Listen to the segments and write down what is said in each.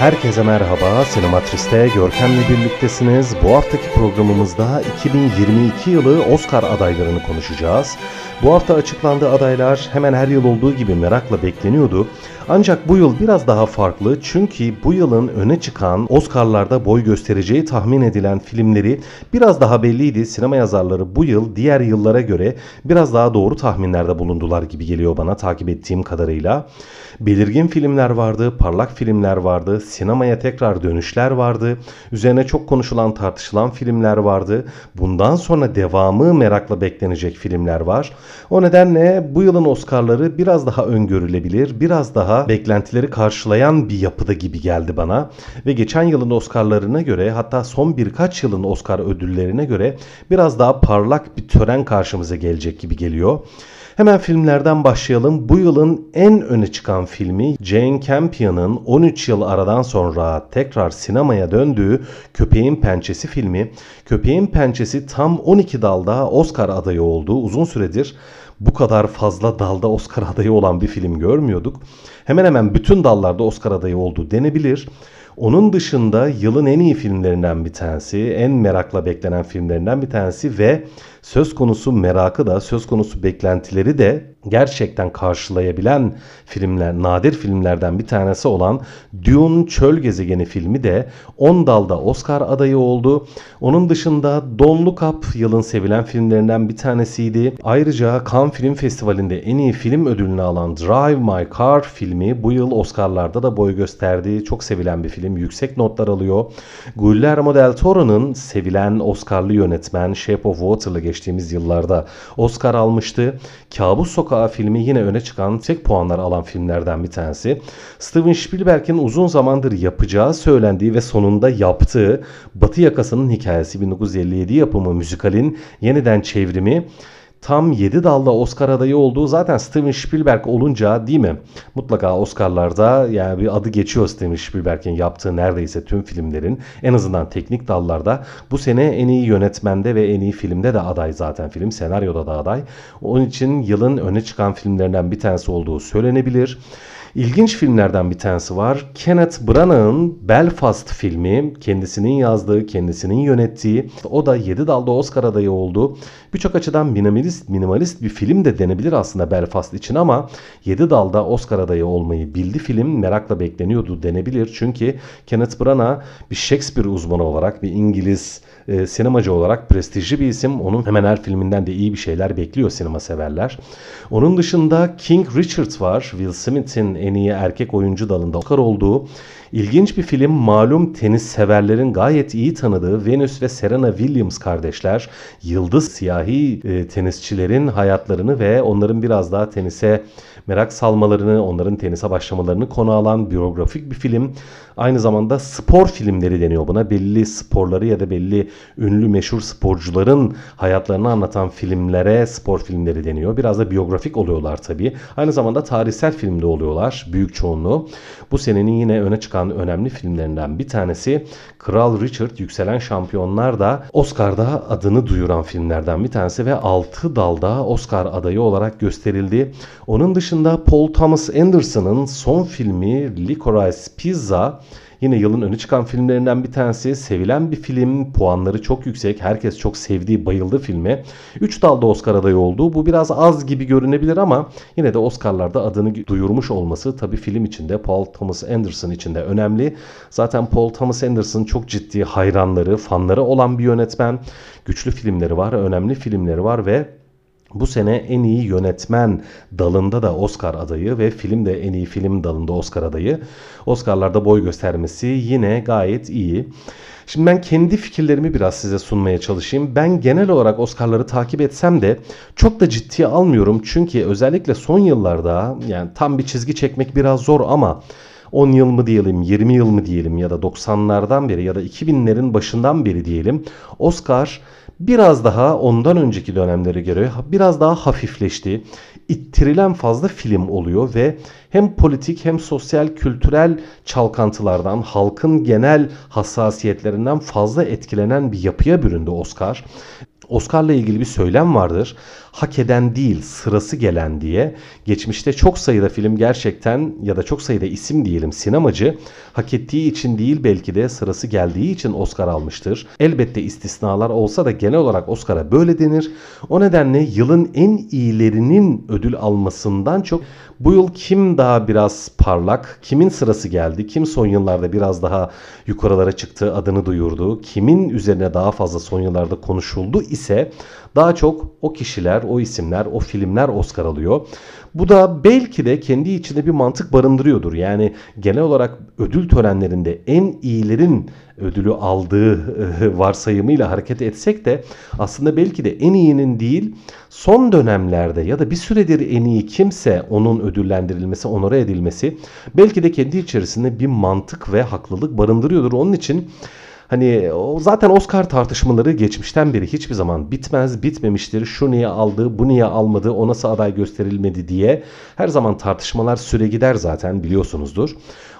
Herkese merhaba, Sinematris'te Görkem'le birliktesiniz. Bu haftaki programımızda 2022 yılı Oscar adaylarını konuşacağız. Bu hafta açıklandığı adaylar hemen her yıl olduğu gibi merakla bekleniyordu. Ancak bu yıl biraz daha farklı çünkü bu yılın öne çıkan Oscar'larda boy göstereceği tahmin edilen filmleri biraz daha belliydi. Sinema yazarları bu yıl diğer yıllara göre biraz daha doğru tahminlerde bulundular gibi geliyor bana takip ettiğim kadarıyla. Belirgin filmler vardı, parlak filmler vardı, sinemaya tekrar dönüşler vardı, üzerine çok konuşulan tartışılan filmler vardı. Bundan sonra devamı merakla beklenecek filmler var. O nedenle bu yılın Oscar'ları biraz daha öngörülebilir, biraz daha beklentileri karşılayan bir yapıda gibi geldi bana. Ve geçen yılın Oscar'larına göre hatta son birkaç yılın Oscar ödüllerine göre biraz daha parlak bir tören karşımıza gelecek gibi geliyor. Hemen filmlerden başlayalım. Bu yılın en öne çıkan filmi Jane Campion'ın 13 yıl aradan sonra tekrar sinemaya döndüğü Köpeğin Pençesi filmi. Köpeğin Pençesi tam 12 dalda Oscar adayı oldu. Uzun süredir bu kadar fazla dalda Oscar adayı olan bir film görmüyorduk. Hemen hemen bütün dallarda Oscar adayı oldu denebilir. Onun dışında yılın en iyi filmlerinden bir tanesi, en merakla beklenen filmlerinden bir tanesi ve söz konusu merakı da söz konusu beklentileri de gerçekten karşılayabilen filmler, nadir filmlerden bir tanesi olan Dune Çöl Gezegeni filmi de 10 dalda Oscar adayı oldu. Onun dışında Don't Look Up yılın sevilen filmlerinden bir tanesiydi. Ayrıca Cannes Film Festivali'nde en iyi film ödülünü alan Drive My Car filmi bu yıl Oscar'larda da boy gösterdiği çok sevilen bir film. Yüksek notlar alıyor. Guillermo del Toro'nun sevilen Oscar'lı yönetmen Shape of Water'la geçtiğimiz yıllarda Oscar almıştı. Kabus Sokağı filmi yine öne çıkan tek puanlar alan filmlerden bir tanesi. Steven Spielberg'in uzun zamandır yapacağı söylendiği ve sonunda yaptığı Batı Yakası'nın hikayesi 1957 yapımı müzikalin yeniden çevrimi tam 7 dalda Oscar adayı olduğu zaten Steven Spielberg olunca değil mi? Mutlaka Oscar'larda yani bir adı geçiyor Steven Spielberg'in yaptığı neredeyse tüm filmlerin en azından teknik dallarda bu sene en iyi yönetmende ve en iyi filmde de aday zaten film senaryoda da aday. Onun için yılın öne çıkan filmlerinden bir tanesi olduğu söylenebilir. İlginç filmlerden bir tanesi var. Kenneth Branagh'ın Belfast filmi. Kendisinin yazdığı, kendisinin yönettiği. O da 7 dalda Oscar adayı oldu. Birçok açıdan minimalist, minimalist bir film de denebilir aslında Belfast için ama 7 dalda Oscar adayı olmayı bildi film. Merakla bekleniyordu denebilir. Çünkü Kenneth Branagh bir Shakespeare uzmanı olarak, bir İngiliz e, sinemacı olarak prestijli bir isim. Onun hemen her filminden de iyi bir şeyler bekliyor sinema severler. Onun dışında King Richard var. Will Smith'in en iyi erkek oyuncu dalında Oscar olduğu İlginç bir film malum tenis severlerin gayet iyi tanıdığı Venus ve Serena Williams kardeşler yıldız siyahi e, tenisçilerin hayatlarını ve onların biraz daha tenise merak salmalarını, onların tenise başlamalarını konu alan biyografik bir film. Aynı zamanda spor filmleri deniyor buna. Belli sporları ya da belli ünlü meşhur sporcuların hayatlarını anlatan filmlere spor filmleri deniyor. Biraz da biyografik oluyorlar tabii. Aynı zamanda tarihsel filmde oluyorlar büyük çoğunluğu. Bu senenin yine öne çıkan önemli filmlerinden bir tanesi Kral Richard Yükselen Şampiyonlar da Oscar'da adını duyuran filmlerden bir tanesi ve 6 dalda Oscar adayı olarak gösterildi. Onun dışında Paul Thomas Anderson'ın son filmi Licorice Pizza Yine yılın öne çıkan filmlerinden bir tanesi. Sevilen bir film. Puanları çok yüksek. Herkes çok sevdiği, bayıldı filme. 3 dalda Oscar adayı oldu. Bu biraz az gibi görünebilir ama yine de Oscar'larda adını duyurmuş olması tabii film içinde Paul Thomas Anderson için de önemli. Zaten Paul Thomas Anderson çok ciddi hayranları, fanları olan bir yönetmen. Güçlü filmleri var, önemli filmleri var ve bu sene en iyi yönetmen dalında da Oscar adayı ve film de en iyi film dalında Oscar adayı. Oscar'larda boy göstermesi yine gayet iyi. Şimdi ben kendi fikirlerimi biraz size sunmaya çalışayım. Ben genel olarak Oscar'ları takip etsem de çok da ciddiye almıyorum. Çünkü özellikle son yıllarda yani tam bir çizgi çekmek biraz zor ama 10 yıl mı diyelim, 20 yıl mı diyelim ya da 90'lardan beri ya da 2000'lerin başından beri diyelim Oscar biraz daha ondan önceki dönemlere göre biraz daha hafifleşti. İttirilen fazla film oluyor ve hem politik hem sosyal kültürel çalkantılardan, halkın genel hassasiyetlerinden fazla etkilenen bir yapıya büründü Oscar. Oscar'la ilgili bir söylem vardır. Hak eden değil, sırası gelen diye. Geçmişte çok sayıda film gerçekten ya da çok sayıda isim diyelim sinemacı hak ettiği için değil belki de sırası geldiği için Oscar almıştır. Elbette istisnalar olsa da genel olarak Oscar'a böyle denir. O nedenle yılın en iyilerinin ödül almasından çok bu yıl kim daha biraz parlak, kimin sırası geldi, kim son yıllarda biraz daha yukarılara çıktı, adını duyurdu, kimin üzerine daha fazla son yıllarda konuşuldu ise daha çok o kişiler, o isimler, o filmler Oscar alıyor. Bu da belki de kendi içinde bir mantık barındırıyordur. Yani genel olarak ödül törenlerinde en iyilerin ödülü aldığı varsayımıyla hareket etsek de aslında belki de en iyinin değil son dönemlerde ya da bir süredir en iyi kimse onun ödüllendirilmesi, onore edilmesi belki de kendi içerisinde bir mantık ve haklılık barındırıyordur. Onun için Hani zaten Oscar tartışmaları geçmişten beri hiçbir zaman bitmez, bitmemiştir. Şu niye aldı, bu niye almadı, o nasıl aday gösterilmedi diye her zaman tartışmalar süre gider zaten biliyorsunuzdur.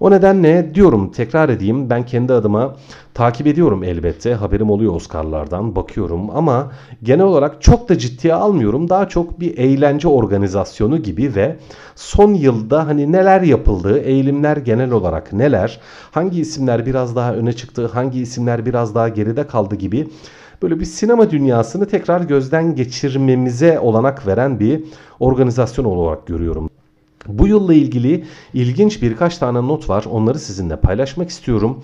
O nedenle diyorum tekrar edeyim ben kendi adıma takip ediyorum elbette. Haberim oluyor Oscar'lardan bakıyorum ama genel olarak çok da ciddiye almıyorum. Daha çok bir eğlence organizasyonu gibi ve son yılda hani neler yapıldı, eğilimler genel olarak neler, hangi isimler biraz daha öne çıktı, hangi isimler biraz daha geride kaldı gibi böyle bir sinema dünyasını tekrar gözden geçirmemize olanak veren bir organizasyon olarak görüyorum. Bu yılla ilgili ilginç birkaç tane not var. Onları sizinle paylaşmak istiyorum.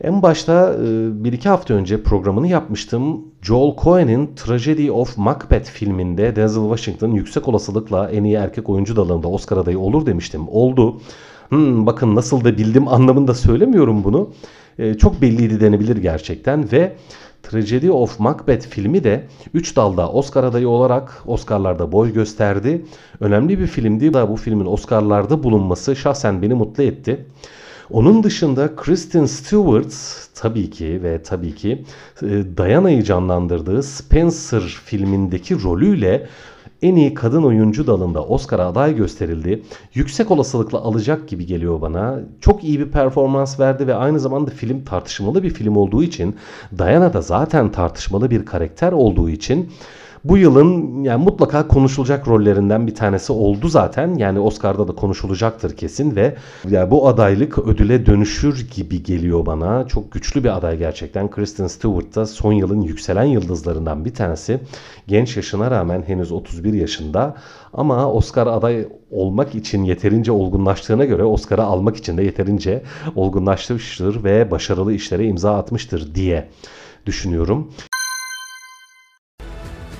En başta e, bir iki hafta önce programını yapmıştım. Joel Cohen'in Tragedy of Macbeth filminde Denzel Washington yüksek olasılıkla en iyi erkek oyuncu dalında Oscar adayı olur demiştim. Oldu. Hmm, bakın nasıl da bildim anlamında söylemiyorum bunu. E, çok belliydi denebilir gerçekten ve Tragedy of Macbeth filmi de 3 dalda Oscar adayı olarak Oscar'larda boy gösterdi. Önemli bir filmdi. Bu filmin Oscar'larda bulunması şahsen beni mutlu etti. Onun dışında Kristen Stewart tabii ki ve tabii ki e, Diana'yı canlandırdığı Spencer filmindeki rolüyle en iyi kadın oyuncu dalında Oscar'a aday gösterildi. Yüksek olasılıkla alacak gibi geliyor bana. Çok iyi bir performans verdi ve aynı zamanda film tartışmalı bir film olduğu için Diana da zaten tartışmalı bir karakter olduğu için bu yılın yani mutlaka konuşulacak rollerinden bir tanesi oldu zaten. Yani Oscar'da da konuşulacaktır kesin ve yani bu adaylık ödüle dönüşür gibi geliyor bana. Çok güçlü bir aday gerçekten. Kristen Stewart da son yılın yükselen yıldızlarından bir tanesi. Genç yaşına rağmen henüz 31 yaşında ama Oscar aday olmak için yeterince olgunlaştığına göre Oscar'ı almak için de yeterince olgunlaşmıştır ve başarılı işlere imza atmıştır diye düşünüyorum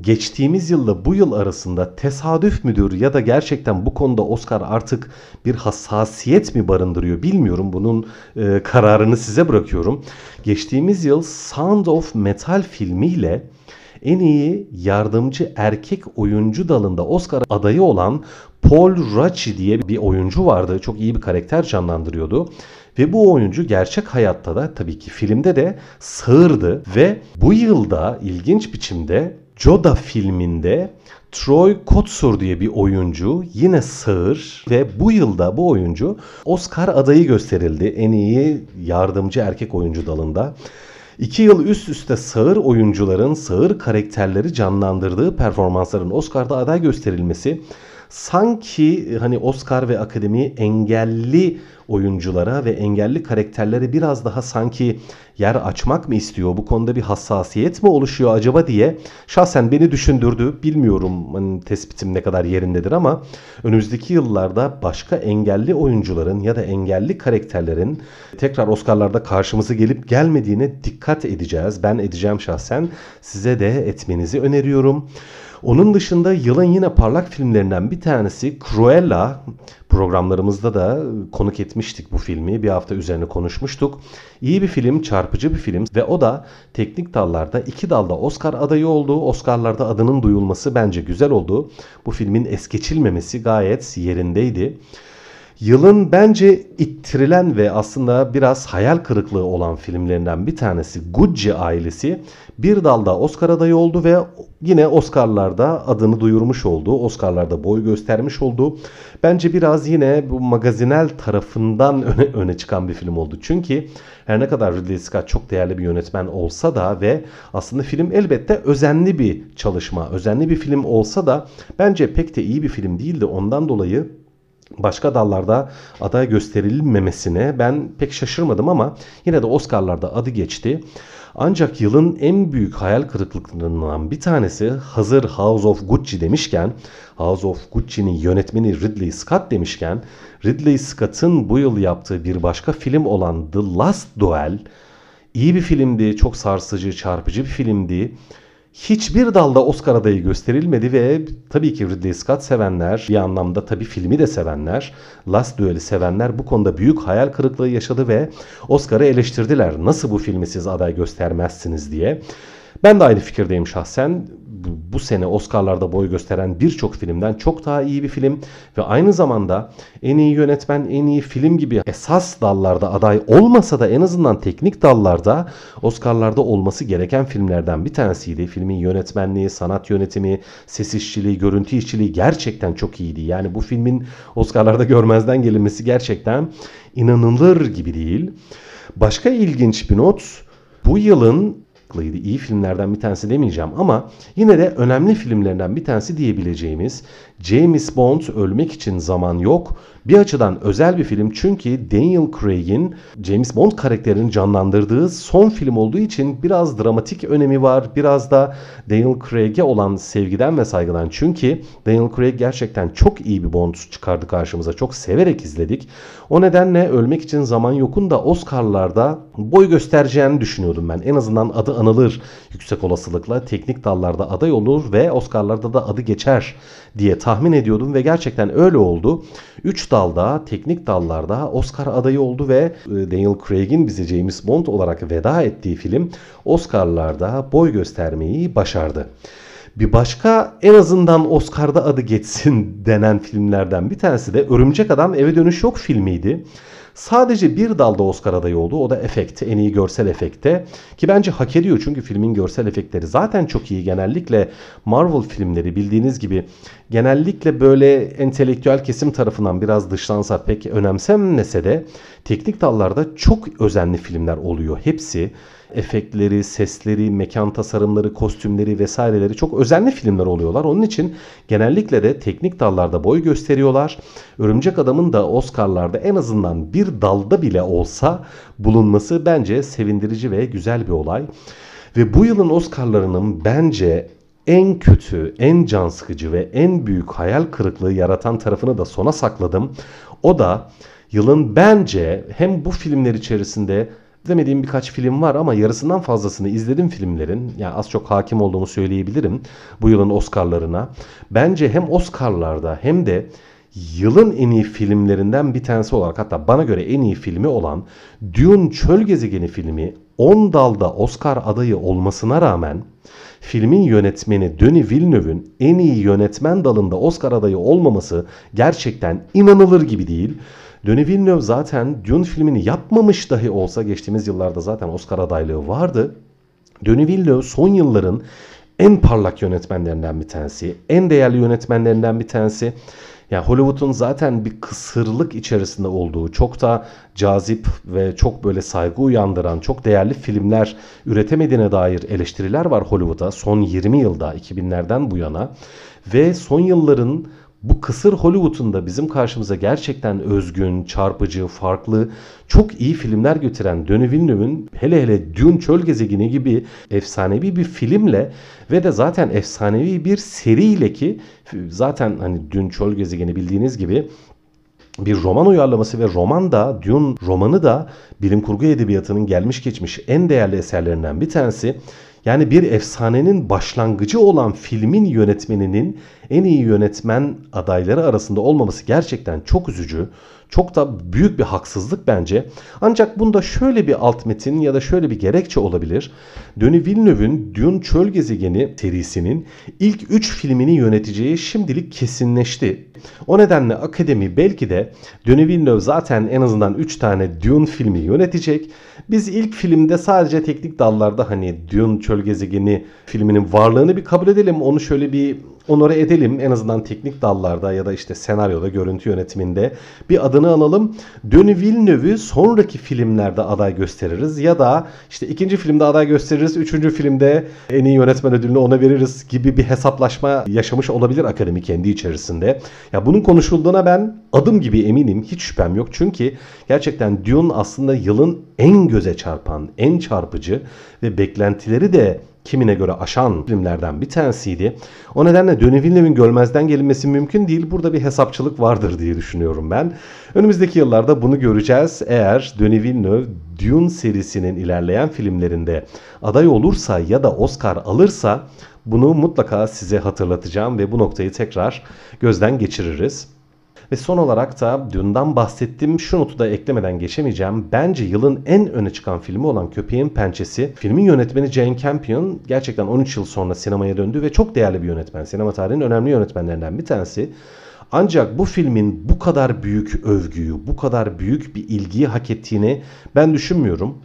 geçtiğimiz yılla bu yıl arasında tesadüf müdür ya da gerçekten bu konuda Oscar artık bir hassasiyet mi barındırıyor bilmiyorum. Bunun e, kararını size bırakıyorum. Geçtiğimiz yıl Sound of Metal filmiyle en iyi yardımcı erkek oyuncu dalında Oscar adayı olan Paul Raci diye bir oyuncu vardı. Çok iyi bir karakter canlandırıyordu. Ve bu oyuncu gerçek hayatta da tabii ki filmde de sağırdı ve bu yılda ilginç biçimde Joda filminde Troy Kotsur diye bir oyuncu yine sağır ve bu yılda bu oyuncu Oscar adayı gösterildi en iyi yardımcı erkek oyuncu dalında. İki yıl üst üste sağır oyuncuların sağır karakterleri canlandırdığı performansların Oscar'da aday gösterilmesi sanki hani Oscar ve Akademi engelli oyunculara ve engelli karakterlere biraz daha sanki yer açmak mı istiyor? Bu konuda bir hassasiyet mi oluşuyor acaba diye şahsen beni düşündürdü. Bilmiyorum hani tespitim ne kadar yerindedir ama önümüzdeki yıllarda başka engelli oyuncuların ya da engelli karakterlerin tekrar Oscar'larda karşımıza gelip gelmediğine dikkat edeceğiz. Ben edeceğim şahsen. Size de etmenizi öneriyorum. Onun dışında yılın yine parlak filmlerinden bir tanesi Cruella. Programlarımızda da konuk etmiştik bu filmi. Bir hafta üzerine konuşmuştuk. İyi bir film, çarpıcı bir film ve o da teknik dallarda iki dalda Oscar adayı oldu. Oscar'larda adının duyulması bence güzel oldu. Bu filmin es geçilmemesi gayet yerindeydi. Yılın bence ittirilen ve aslında biraz hayal kırıklığı olan filmlerinden bir tanesi Gucci ailesi bir dalda Oscar adayı oldu ve yine Oscar'larda adını duyurmuş oldu. Oscar'larda boy göstermiş oldu. Bence biraz yine bu magazinel tarafından öne, öne çıkan bir film oldu. Çünkü her ne kadar Ridley Scott çok değerli bir yönetmen olsa da ve aslında film elbette özenli bir çalışma, özenli bir film olsa da bence pek de iyi bir film değildi. Ondan dolayı başka dallarda aday gösterilmemesine ben pek şaşırmadım ama yine de Oscar'larda adı geçti. Ancak yılın en büyük hayal kırıklıklarından bir tanesi hazır House of Gucci demişken House of Gucci'nin yönetmeni Ridley Scott demişken Ridley Scott'ın bu yıl yaptığı bir başka film olan The Last Duel iyi bir filmdi, çok sarsıcı, çarpıcı bir filmdi hiçbir dalda Oscar adayı gösterilmedi ve tabii ki Ridley Scott sevenler, bir anlamda tabii filmi de sevenler, Last Duel'i sevenler bu konuda büyük hayal kırıklığı yaşadı ve Oscar'ı eleştirdiler. Nasıl bu filmi siz aday göstermezsiniz diye. Ben de aynı fikirdeyim şahsen bu sene Oscar'larda boy gösteren birçok filmden çok daha iyi bir film ve aynı zamanda en iyi yönetmen, en iyi film gibi esas dallarda aday olmasa da en azından teknik dallarda Oscar'larda olması gereken filmlerden bir tanesiydi. Filmin yönetmenliği, sanat yönetimi, ses işçiliği, görüntü işçiliği gerçekten çok iyiydi. Yani bu filmin Oscar'larda görmezden gelinmesi gerçekten inanılır gibi değil. Başka ilginç bir not bu yılın farklıydı. İyi filmlerden bir tanesi demeyeceğim ama yine de önemli filmlerden bir tanesi diyebileceğimiz James Bond Ölmek için Zaman Yok bir açıdan özel bir film çünkü Daniel Craig'in James Bond karakterini canlandırdığı son film olduğu için biraz dramatik önemi var. Biraz da Daniel Craig'e olan sevgiden ve saygıdan. Çünkü Daniel Craig gerçekten çok iyi bir Bond çıkardı karşımıza. Çok severek izledik. O nedenle Ölmek için Zaman Yok'un da Oscar'larda boy göstereceğini düşünüyordum ben. En azından adı anılır yüksek olasılıkla. Teknik dallarda aday olur ve Oscar'larda da adı geçer diye tahmin ediyordum ve gerçekten öyle oldu. 3 dalda, teknik dallarda Oscar adayı oldu ve e, Daniel Craig'in bize James Bond olarak veda ettiği film Oscar'larda boy göstermeyi başardı. Bir başka en azından Oscar'da adı geçsin denen filmlerden bir tanesi de Örümcek Adam Eve Dönüş Yok filmiydi. Sadece bir dalda Oscar adayı oldu. O da efekt, en iyi görsel efekte. Ki bence hak ediyor çünkü filmin görsel efektleri zaten çok iyi. Genellikle Marvel filmleri bildiğiniz gibi genellikle böyle entelektüel kesim tarafından biraz dışlansa pek önemsenmese de teknik dallarda çok özenli filmler oluyor. Hepsi efektleri, sesleri, mekan tasarımları, kostümleri vesaireleri çok özenli filmler oluyorlar. Onun için genellikle de teknik dallarda boy gösteriyorlar. Örümcek Adam'ın da Oscar'larda en azından bir dalda bile olsa bulunması bence sevindirici ve güzel bir olay. Ve bu yılın Oscar'larının bence en kötü, en can sıkıcı ve en büyük hayal kırıklığı yaratan tarafını da sona sakladım. O da yılın bence hem bu filmler içerisinde izlemediğim birkaç film var ama yarısından fazlasını izledim filmlerin. Yani az çok hakim olduğumu söyleyebilirim bu yılın Oscar'larına. Bence hem Oscar'larda hem de yılın en iyi filmlerinden bir tanesi olarak hatta bana göre en iyi filmi olan Dune Çöl Gezegeni filmi 10 dalda Oscar adayı olmasına rağmen filmin yönetmeni Denis Villeneuve'ün en iyi yönetmen dalında Oscar adayı olmaması gerçekten inanılır gibi değil. Denis Villeneuve zaten Dune filmini yapmamış dahi olsa geçtiğimiz yıllarda zaten Oscar adaylığı vardı. Denis Villeneuve son yılların en parlak yönetmenlerinden bir tanesi, en değerli yönetmenlerinden bir tanesi. Yani Hollywood'un zaten bir kısırlık içerisinde olduğu, çok da cazip ve çok böyle saygı uyandıran, çok değerli filmler üretemediğine dair eleştiriler var Hollywood'a son 20 yılda, 2000'lerden bu yana. Ve son yılların bu kısır Hollywood'un da bizim karşımıza gerçekten özgün, çarpıcı, farklı, çok iyi filmler götüren Denis Villeneuve'ün hele hele Dune Çöl Gezegeni gibi efsanevi bir filmle ve de zaten efsanevi bir seriyle ki zaten hani Dune Çöl Gezegeni bildiğiniz gibi bir roman uyarlaması ve roman da Dune romanı da bilim kurgu edebiyatının gelmiş geçmiş en değerli eserlerinden bir tanesi. Yani bir efsanenin başlangıcı olan filmin yönetmeninin en iyi yönetmen adayları arasında olmaması gerçekten çok üzücü. Çok da büyük bir haksızlık bence. Ancak bunda şöyle bir alt metin ya da şöyle bir gerekçe olabilir. Denis Villeneuve'ün Dune Çöl Gezegeni serisinin ilk 3 filmini yöneteceği şimdilik kesinleşti. O nedenle akademi belki de Denis Villeneuve zaten en azından 3 tane Dune filmi yönetecek. Biz ilk filmde sadece teknik dallarda hani Dune Çöl Gezegeni filminin varlığını bir kabul edelim. Onu şöyle bir onore edelim. En azından teknik dallarda ya da işte senaryoda, görüntü yönetiminde bir adını analım. Denis Villeneuve'ü sonraki filmlerde aday gösteririz ya da işte ikinci filmde aday gösteririz, üçüncü filmde en iyi yönetmen ödülünü ona veririz gibi bir hesaplaşma yaşamış olabilir akademi kendi içerisinde. Ya bunun konuşulduğuna ben adım gibi eminim. Hiç şüphem yok. Çünkü gerçekten Dune aslında yılın en göze çarpan, en çarpıcı ve beklentileri de kimine göre aşan filmlerden bir tanesiydi. O nedenle Denis Villeneuve'in görmezden gelinmesi mümkün değil. Burada bir hesapçılık vardır diye düşünüyorum ben. Önümüzdeki yıllarda bunu göreceğiz. Eğer Denis Villeneuve Dune serisinin ilerleyen filmlerinde aday olursa ya da Oscar alırsa bunu mutlaka size hatırlatacağım ve bu noktayı tekrar gözden geçiririz. Ve son olarak da dünden bahsettiğim şu notu da eklemeden geçemeyeceğim. Bence yılın en öne çıkan filmi olan Köpeğin Pençesi. Filmin yönetmeni Jane Campion gerçekten 13 yıl sonra sinemaya döndü ve çok değerli bir yönetmen. Sinema tarihinin önemli yönetmenlerinden bir tanesi. Ancak bu filmin bu kadar büyük övgüyü, bu kadar büyük bir ilgiyi hak ettiğini ben düşünmüyorum.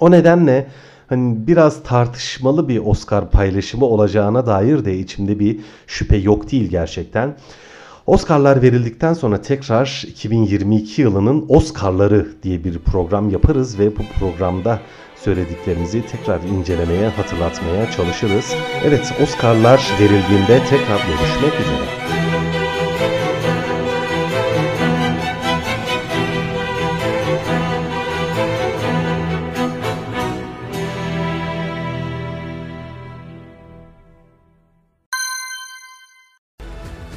O nedenle hani biraz tartışmalı bir Oscar paylaşımı olacağına dair de içimde bir şüphe yok değil gerçekten. Oscar'lar verildikten sonra tekrar 2022 yılının Oscar'ları diye bir program yaparız ve bu programda söylediklerimizi tekrar incelemeye, hatırlatmaya çalışırız. Evet, Oscar'lar verildiğinde tekrar görüşmek üzere.